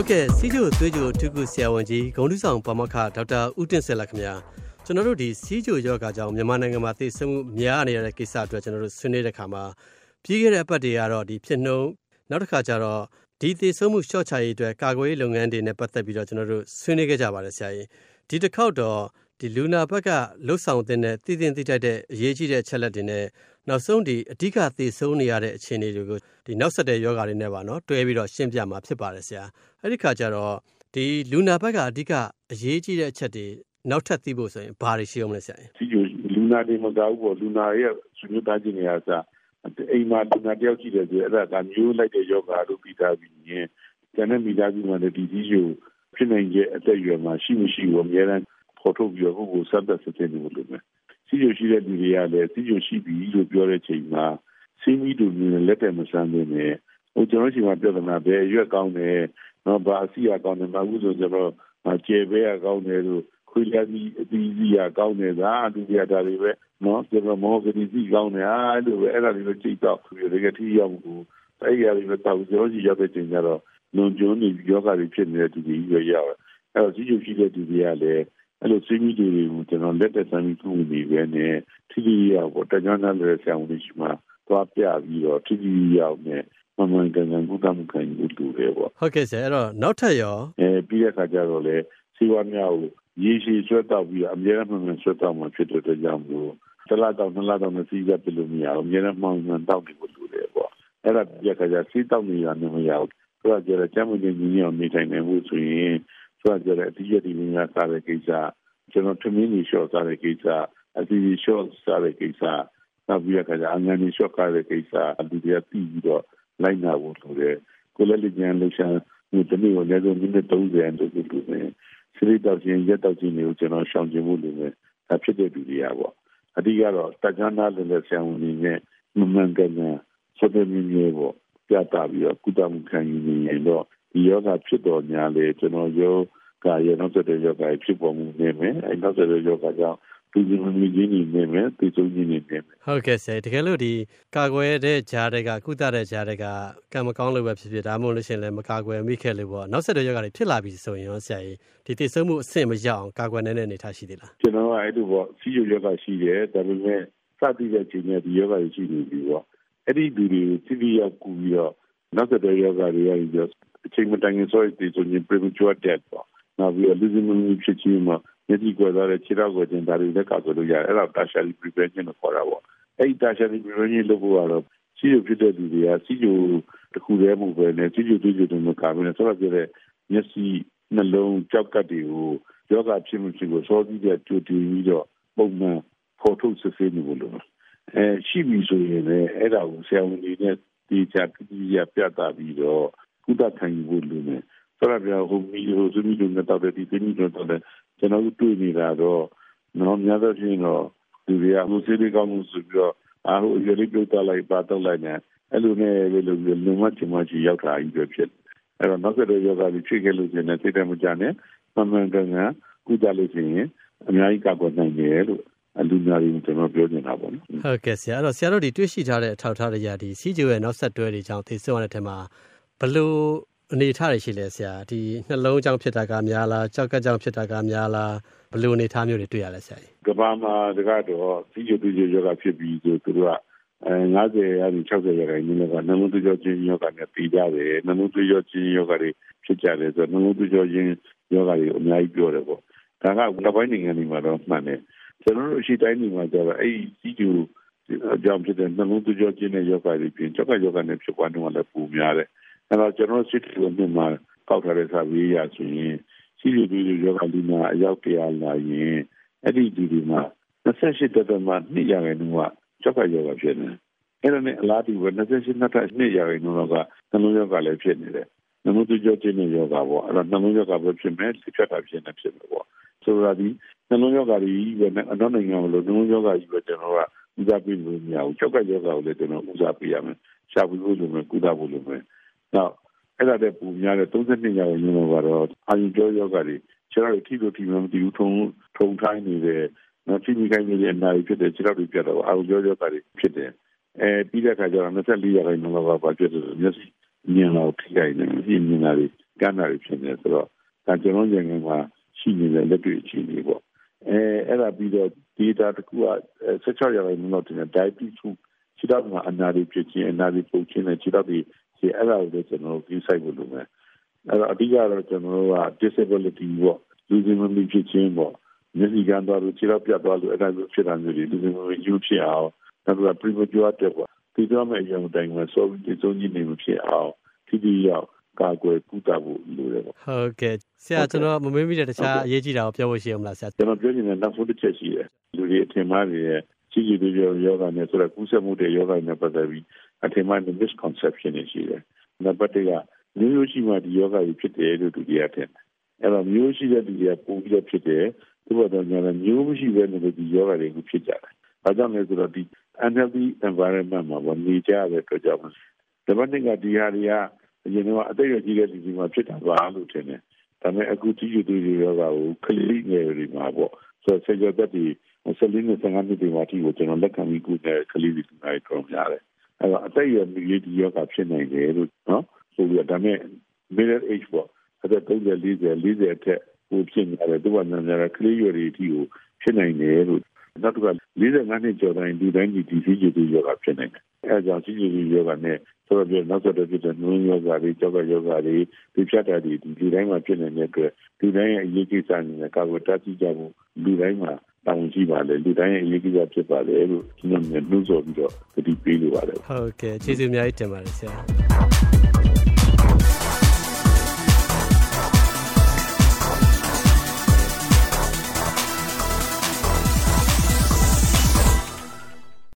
ဟုတ်ကဲ့စီးကျိုသွေးကျိုထုခုဆရာဝန်ကြီးဂုံတုဆောင်ပါမခဒေါက်တာဦးတင်ဆက်လက်ခင်ဗျာကျွန်တော်တို့ဒီစီးကျိုယောဂါကြောင့်မြန်မာနိုင်ငံမှာသိဆုံးမှုများနေတဲ့ကိစ္စအတွက်ကျွန်တော်တို့ဆွေးနွေးတဲ့ခါမှာပြီးခဲ့တဲ့အပတ်တွေကတော့ဒီဖြစ်နှုံနောက်တစ်ခါကျတော့ဒီသိဆုံးမှုရှော့ချရေးအတွက်ကာကွယ်ရေးလုပ်ငန်းတွေနဲ့ပတ်သက်ပြီးတော့ကျွန်တော်တို့ဆွေးနွေးခဲ့ကြပါတယ်ဆရာကြီးဒီတစ်ခေါက်တော့ဒီလူနာဘက်ကလှုပ်ဆောင်တဲ့တည်တင်တိတိုက်တဲ့အရေးကြီးတဲ့ချက်လက်တွေနဲ့ နောက်ဆုံးဒီအဓိကသေဆုံးနေရတဲ့အခြေအနေတွေကိုဒီနောက်ဆက်တဲ့ယောဂါတွေနဲ့ပါနော်တွဲပြီးတော့ရှင်းပြမှာဖြစ်ပါတယ်ဆရာအဲ့ဒီခါကျတော့ဒီလူနာဘက်ကအဓိကအရေးကြီးတဲ့အချက်တွေနောက်ထပ်သိဖို့ဆိုရင်ဘာတွေရှိအောင်လဲဆရာစီဂျိုလူနာတွေမကောက်ဘူးလူနာရဲ့ဆွေးနွေးသားခြင်းတွေအစားအိမ်မှာလူနာတယောက်ရှိတယ်ဆိုအဲ့ဒါကမျိုးလိုက်တဲ့ယောဂါလို့ပြီးသားပြီးရင်ကျန်တဲ့မိသားစုမှာလည်းဒီစီဂျိုဖြစ်နိုင်တဲ့အသက်အရွယ်မှာရှိမရှိဘူးအများအားဖော်ထုတ်ပြီးတော့ကိုယ်ကိုစသက်စစ်နေလို့လုပ်မယ် စီဂျိုရှိတဲ့လူတွေကလည်းစီဂျိုရှိပြီလို့ပြောတဲ့ချိန်မှာစီမီတို့နဲ့လက်တယ်မဆန်းနေနဲ့ဟိုကျွန်တော်ရှိမှပြဿနာပဲရွက်ကောင်းတယ်နော်ဘာအစီအကောင်းတယ်မဟုတ်ဆိုကျွန်တော်ကျေဘဲကောင်းတယ်လို့ခွေးလက်ကြီးအတီးစီရကောင်းတယ်ဒါအတူတူတာတွေပဲနော်ကျွန်တော်မောကတိစီကောင်းတယ်အားလို့ပဲအဲ့ဒါတွေပဲကြိတ်တော့ဒီကတိရောက်မှုအဲ့ဒီအရာတွေတော့ကျွန်တော်ကြီးရောက်တဲ့ချိန်ကျတော့လုံကျုံနေယောဂတွေဖြစ်နေတဲ့သူတွေရွေးရောက်အဲ့တော့စီဂျိုရှိတဲ့သူတွေကလည်း အဲ့လိုစီမီတွေကိုကျွန်တော်လက်သက်ဆန်းပြီးခုနေပဲနဲ့ထိထိရောက်ပေါ့တကြမ်းတဲ့ဆရာဝန်တွေရှိမှသွားပြပြီးတော့ထိထိရောက်နဲ့မမှန်ကန်ကန်ဘုဒ္ဓမခံယူလို့တယ်ပေါ့ဟုတ်ကဲ့ဆရာအဲ့တော့နောက်ထပ်ရောအဲပြီးတဲ့အခါကျတော့လေစီဝါများကိုရေရှည်ဆွဲတောက်ပြီးအများအားမှန်မှန်ဆွဲတောက်မှဖြစ်တဲ့ကြောင့်မို့တလားတော့နှစ်လားတော့မစီးကြပြလို့မရဘူးအများအားမှန်မှန်တောက်နေဖို့လိုတယ်ပေါ့အဲ့ဒါပြခါကျစီးတောက်နေရမရဘူးသူကကြတဲ့ကျမ်းမကြီးကြီးအောင်နေထိုင်နေမှုဆိုရင် သူကကြတဲ့အတိအကျဒီများစားတဲ့ကိစ္စကျွန်တော်ထမင်းကြီးလျှော့စားတဲ့ကိစ္စအစီအစီလျှော့စားတဲ့ကိစ္စနောက်ပြီးတော့အငန်းကြီးလျှော့ကားတဲ့ကိစ္စအတူတည်းပြီးပြီးတော့လိုက်နာဖို့ဆိုတဲ့ကိုလည်းလက်ကျန်လှရှာဒီတနေ့ကိုလည်းမိနစ်30အတူတူလုပ်နေစရိတ်တော့ချင်းရက်တော့ချင်းတွေကိုကျွန်တော်ရှောင်ကျင်မှုလုပ်နေဒါဖြစ်တဲ့လူတွေကပေါ့အဓိကတော့တက္ကနာလည်းလည်းဆရာဝန်ကြီးနဲ့မမှန်ကန်တဲ့စတဲ့မျိုးပေါ့ပြတာပြီးတော့ကုသမှုခံယူနေရင်တော့ ဒီယောဂဖြစ်တော်ညာလေကျွန်တော်ယောဂရနောက်ဆက်တဲ့ယောဂဖြစ်ပေါ်မှုနေမယ်အဲနောက်ဆက်တဲ့ယောဂကြောင့်သူဒီမီကြီးနေနေမယ်သူစုံကြီးနေနေမယ်ဟုတ်ကဲ့ဆရာတကယ်လို့ဒီကာကွယ်တဲ့ဂျားတွေကကုသတဲ့ဂျားတွေကကံမကောင်းလို့ပဲဖြစ်ဖြစ်ဒါမှမဟုတ်လို့ရှိရင်လည်းမကာကွယ်မိခဲ့လို့ပေါ့နောက်ဆက်တဲ့ယောဂတွေဖြစ်လာပြီဆိုရင်ရောဆရာကြီးဒီတိစုံမှုအဆင့်မရောက်အောင်ကာကွယ်နေတဲ့အနေထားရှိသေးလားကျွန်တော်ကအဲ့လိုပေါ့စီယိုယောဂရှိတယ်ဒါပေမဲ့စသည်တဲ့ချိန်နဲ့ဒီယောဂတွေရှိနေပြီပေါ့အဲ့ဒီလူတွေစီဗီရောက်ကူပြီးတော့ နောက်ဆက်တဲ့ယောဂတွေရပြီးတော့အချိန်မတိုင်ခင်ဆိုရင်ဒီဆိုရင် premature death ပေါ့နောက်ပြီးတော့လူစုမှုဖြစ်ချင်းမှာမျက်စိကွယ်သွားတဲ့ခြေထောက်ကိုကျင်ဒါတွေလည်းကာကွယ်လို့ရတယ်အဲ့ဒါ tertiary prevention လို့ခေါ်တာပေါ့အဲ့ဒီ tertiary prevention လုပ်ဖို့ကတော့စီးကျဖြစ်တဲ့လူတွေကစီးကျတစ်ခုတည်းမဟုတ်ပဲနဲ့စီးကျတွေးကြတွေမကာဘဲနဲ့ဆက်လက်ပြတဲ့မျက်စိနှလုံးကြောက်ကတ်တွေကိုယောဂဖြစ်မှုဖြစ်ကိုစောပြီးတဲ့ကြိုတည်ပြီးတော့ပုံမှန်ဖော်ထုတ်စစ်ဆေးနေလို့အဲရှိပြီဆိုရင်လည်းအဲ့ဒါကိုဆရာဝန်တွေနဲ့ ဒီချာပြည်ရပြတာပြီးတော့ကုသခံယူဖို့လိုတယ်ဆရာပြဟိုမီဟိုသူမီတို့နဲ့တောက်တဲ့ဒီသမီးတို့တောက်တဲ့ကျွန်တော်တို့တွေ့နေတာတော့နော်များသောဖြင့်တော့ဒီတွေကလူစီတွေကောင်းမှုဆိုပြီးတော့အားဟိုရလေးပြုတ်သွားလိုက်ပါတော့လိုက်နေအဲ့လိုနဲ့လေလူလူမချင်မချီရောက်တာကြီးပဲဖြစ်အဲ့တော့နောက်ဆက်ယောဂကြီးဖြစ်ခဲ့လို့ရှိရင်စိတ်တမကြနဲ့မှန်မှန်ကန်ကန်ကုသလို့ရှိရင်အများကြီးကာကွယ်နိုင်တယ်လို့ အလူများကြီးကျွန်တော်ပြောနေတာပေါ့နော်ဟုတ်ကဲ့ဆရာအဲ့တော့ဆရာတို့ဒီတွေ့ရှိထားတဲ့အထောက်အထားတွေရာဒီစီဂျိုရဲ့နောက်ဆက်တွဲတွေကြောင့်သိဆုံးရတဲ့ထဲမှာဘလို့အနေထားတွေရှိလဲဆရာဒီနှလုံးကြောင့်ဖြစ်တာကများလားကြောက်ကကြောင့်ဖြစ်တာကများလားဘယ်လိုအနေထားမျိုးတွေတွေ့ရလဲဆရာကြီးကဘာမှာတကတော့စီဂျိုတူဂျိုယောဂဖြစ်ပြီးဆိုသူတို့ကအဲ90ရာဒီ60ရာခိုင်နှုန်းကနှလုံးသွေးကြောချင်းယောဂနဲ့ပြီးကြတယ်နှလုံးသွေးကြောချင်းယောဂတွေဖြစ်ကြတယ်ဆိုတော့နှလုံးသွေးကြောချင်းယောဂတွေအများကြီးပြောတယ်ပေါ့ ဒါကနောက်ပိုင်းနိုင်ငံတွေမှာတော့မှန်တယ်ကျွန်တော်တို့အရှိတိုင်းနေမှာကျတော့အဲ့ဒီစီဂျိုအကြောင်းဖြစ်တဲ့နှလုံးသွေးကြောချင်းတဲ့ယောဂတွေပြင်ကြောက်ကယောဂနဲ့ဖြစ်ပွားနှုန်းကလည်းပိုများတယ်အဲ့တော့ကျွန်တော်စစ်တီကိုမြင်မှာကောက်ထားတဲ့စာပေရဆိုရင်စီရီဒီယောဂလူနာအယောက်100လာရင်အဲ့ဒီဒီဒီမှာ28တက်တက်မှ2ရာခိုင်နှုန်းကကြောက်ကယောဂဖြစ်နေအဲ့ဒါနဲ့အလားတူပဲ28နှစ်တက်2ရာခိုင်နှုန်းကနှလုံးယောဂလည်းဖြစ်နေတယ်နှလုံးသွေးကြောချင်းတဲ့ယောဂပေါ့အဲ့တော့နှလုံးယောဂပဲဖြစ်မယ်လက်ဖြတ်တာဖြစ်နေဖြစ်မယ်ပေါ့ ဆိုတော့ဒီနှလုံးယောဂကြီးပဲအနောက်နိုင်ငံမှာလို့နှလုံးယောဂကြီးပဲကျွန်တော်ကဦးစားပေးလို့မရဘူးကြောက်ကယောဂကိုလည်းကျွန်တော်ဦးစားပေးရမယ်ရှာဖွေဖို့လိုမယ်ကုသဖို့လိုမယ်နောက်အဲ့ဒါတဲ့ပူများတဲ့32ရာခိုင်နှုန်းကတော့အာရုံကြောယောဂတွေခြေထောက်တွေထိလို့ထိမှမသိဘူးထုံထုံထိုင်းနေတဲ့နော်ထိမိခိုင်းနေတဲ့အနာရီဖြစ်တဲ့ခြေထောက်တွေပြတ်တော့အာရုံကြောယောဂတွေဖြစ်တယ်အဲပြီးတဲ့အခါကျတော့24ရာခိုင်နှုန်းလောက်ကဘာဖြစ်လဲမျက်စိမြင်တော့ထိခိုက်နေမျက်စိမြင်တာတွေကမ်းတာတွေဖြစ်နေဆိုတော့ဒါကျွန်တော်နိုင်ငံမှာ ရှိနေတဲ့လက်တွေ့အခြေအနေပေါ့အဲအဲ့ဒါပြီးတော့ data တခုက16ရာခိုင်နှုန်းလောက်တင်တဲ့ diabetes ခြေထောက်မှာအနာတွေဖြစ်ခြင်းအနာတွေပုတ်ခြင်းနဲ့ခြေထောက်တွေဒီအဲ့ဒါကိုလည်းကျွန်တော်တို့ကြီးဆိုင်ဖို့လုပ်မယ်အဲ့တော့အဓိကတော့ကျွန်တော်တို့က disability ပေါ့လူစင်မမီဖြစ်ခြင်းပေါ့မျက်စိကန်းသွားလို့ခြေထောက်ပြတ်သွားလို့အဲ့ဒါလိုဖြစ်တာမျိုးတွေလူစင်မမီယူဖြစ်အောင်နောက်တော့ premature death ပေါ့ဒီတော့မဲ့အရင်တိုင်းမှာ solve ဒီစုံကြီးနေမဖြစ်အောင်ဒီဒီရောက် ကာကွယ်ကုသဖို့လိုတယ်ပေါ့ဟုတ်ကဲ့ဆရာကျွန်တော်မမေးမိတဲ့တခြားအရေးကြီးတာကိုပြောဖို့ရှိအောင်လားဆရာကျွန်တော်ပြောချင်တဲ့နောက်ဆုံးတစ်ချက်ရှိတယ်လူတွေအထင်မှားနေတယ်ကြီးကြီးတွေယောဂနဲ့ဆိုတော့ကူးစက်မှုတွေယောဂနဲ့ပတ်သက်ပြီးအထင်မှားတဲ့ misconception တွေရှိတယ်နံပါတ်1ကမျိုးရိုးရှိမှဒီယောဂကြီးဖြစ်တယ်လို့သူတွေကထင်တယ်အဲ့တော့မျိုးရှိတဲ့လူတွေကပုံပြီးတော့ဖြစ်တယ်သူတို့တော့ညာမျိုးမရှိဘဲနဲ့ဒီယောဂတွေကိုဖြစ်ကြတယ်ဘာကြောင့်လဲဆိုတော့ဒီ unhealthy environment မှာပေါ့နေကြရတဲ့အတွက်ကြောင့်ဒီဘက်နေ့ကဒီဟာတွေက အရင်ကအသက်အရွယ်ကြီးတဲ့လူတွေမှာဖြစ်တာပါလို့ထင်တယ်ဒါပေမဲ့အခုတီးယူတွေရောကကိုကလေးငယ်တွေမှာပေါ့ဆိုတော့ဆေးရတဲ့ဒီဆလင်းနဲ့ဆန်ကနေဒီမှာတီကိုကျွန်တော်လက်ခံပြီးကုတဲ့ကလေးတွေနိုင်တော့များတယ်အဲ့တော့အသက်အရွယ်မြည်ဒီရောကဖြစ်နိုင်တယ်လို့နော်ဆိုပြီးဒါပေမဲ့ middle age ပေါ့အသက်30 40 40အထက်ဟိုဖြစ်နေတယ်သူကနာမည်ကလေးရွယ်တွေတီကိုဖြစ်နိုင်တယ်လို့နောက်တစ်ခါ45နှစ်ကျော်တိုင်းဒီတိုင်းဒီစီဂျီဒီယောဂဖြစ်နေတယ် အဲကြောင့်စီဂျီဒီယောဂနဲ့ဆိုတော့နောက်ဆက်တွဲဖြစ်တဲ့နွေးယောဂတွေကြောက်ယောဂတွေဒီဖြတ်တာတွေဒီတိုင်းမှာဖြစ်နေတဲ့အတွက်ဒီတိုင်းရဲ့အရေးကြီးစားနေတဲ့ကာကွယ်တတ်ကြဖို့လူတိုင်းမှာတောင်းကြည့်ပါလေလူတိုင်းရဲ့အရေးကြီးတာဖြစ်ပါလေလို့ကျွန်တော်မြင်လို့ဆိုပြီးတော့ဒီပေးလိုပါလေဟုတ်ကဲ့ကျေးဇူးအများကြီးတင်ပါတယ်ဆရာ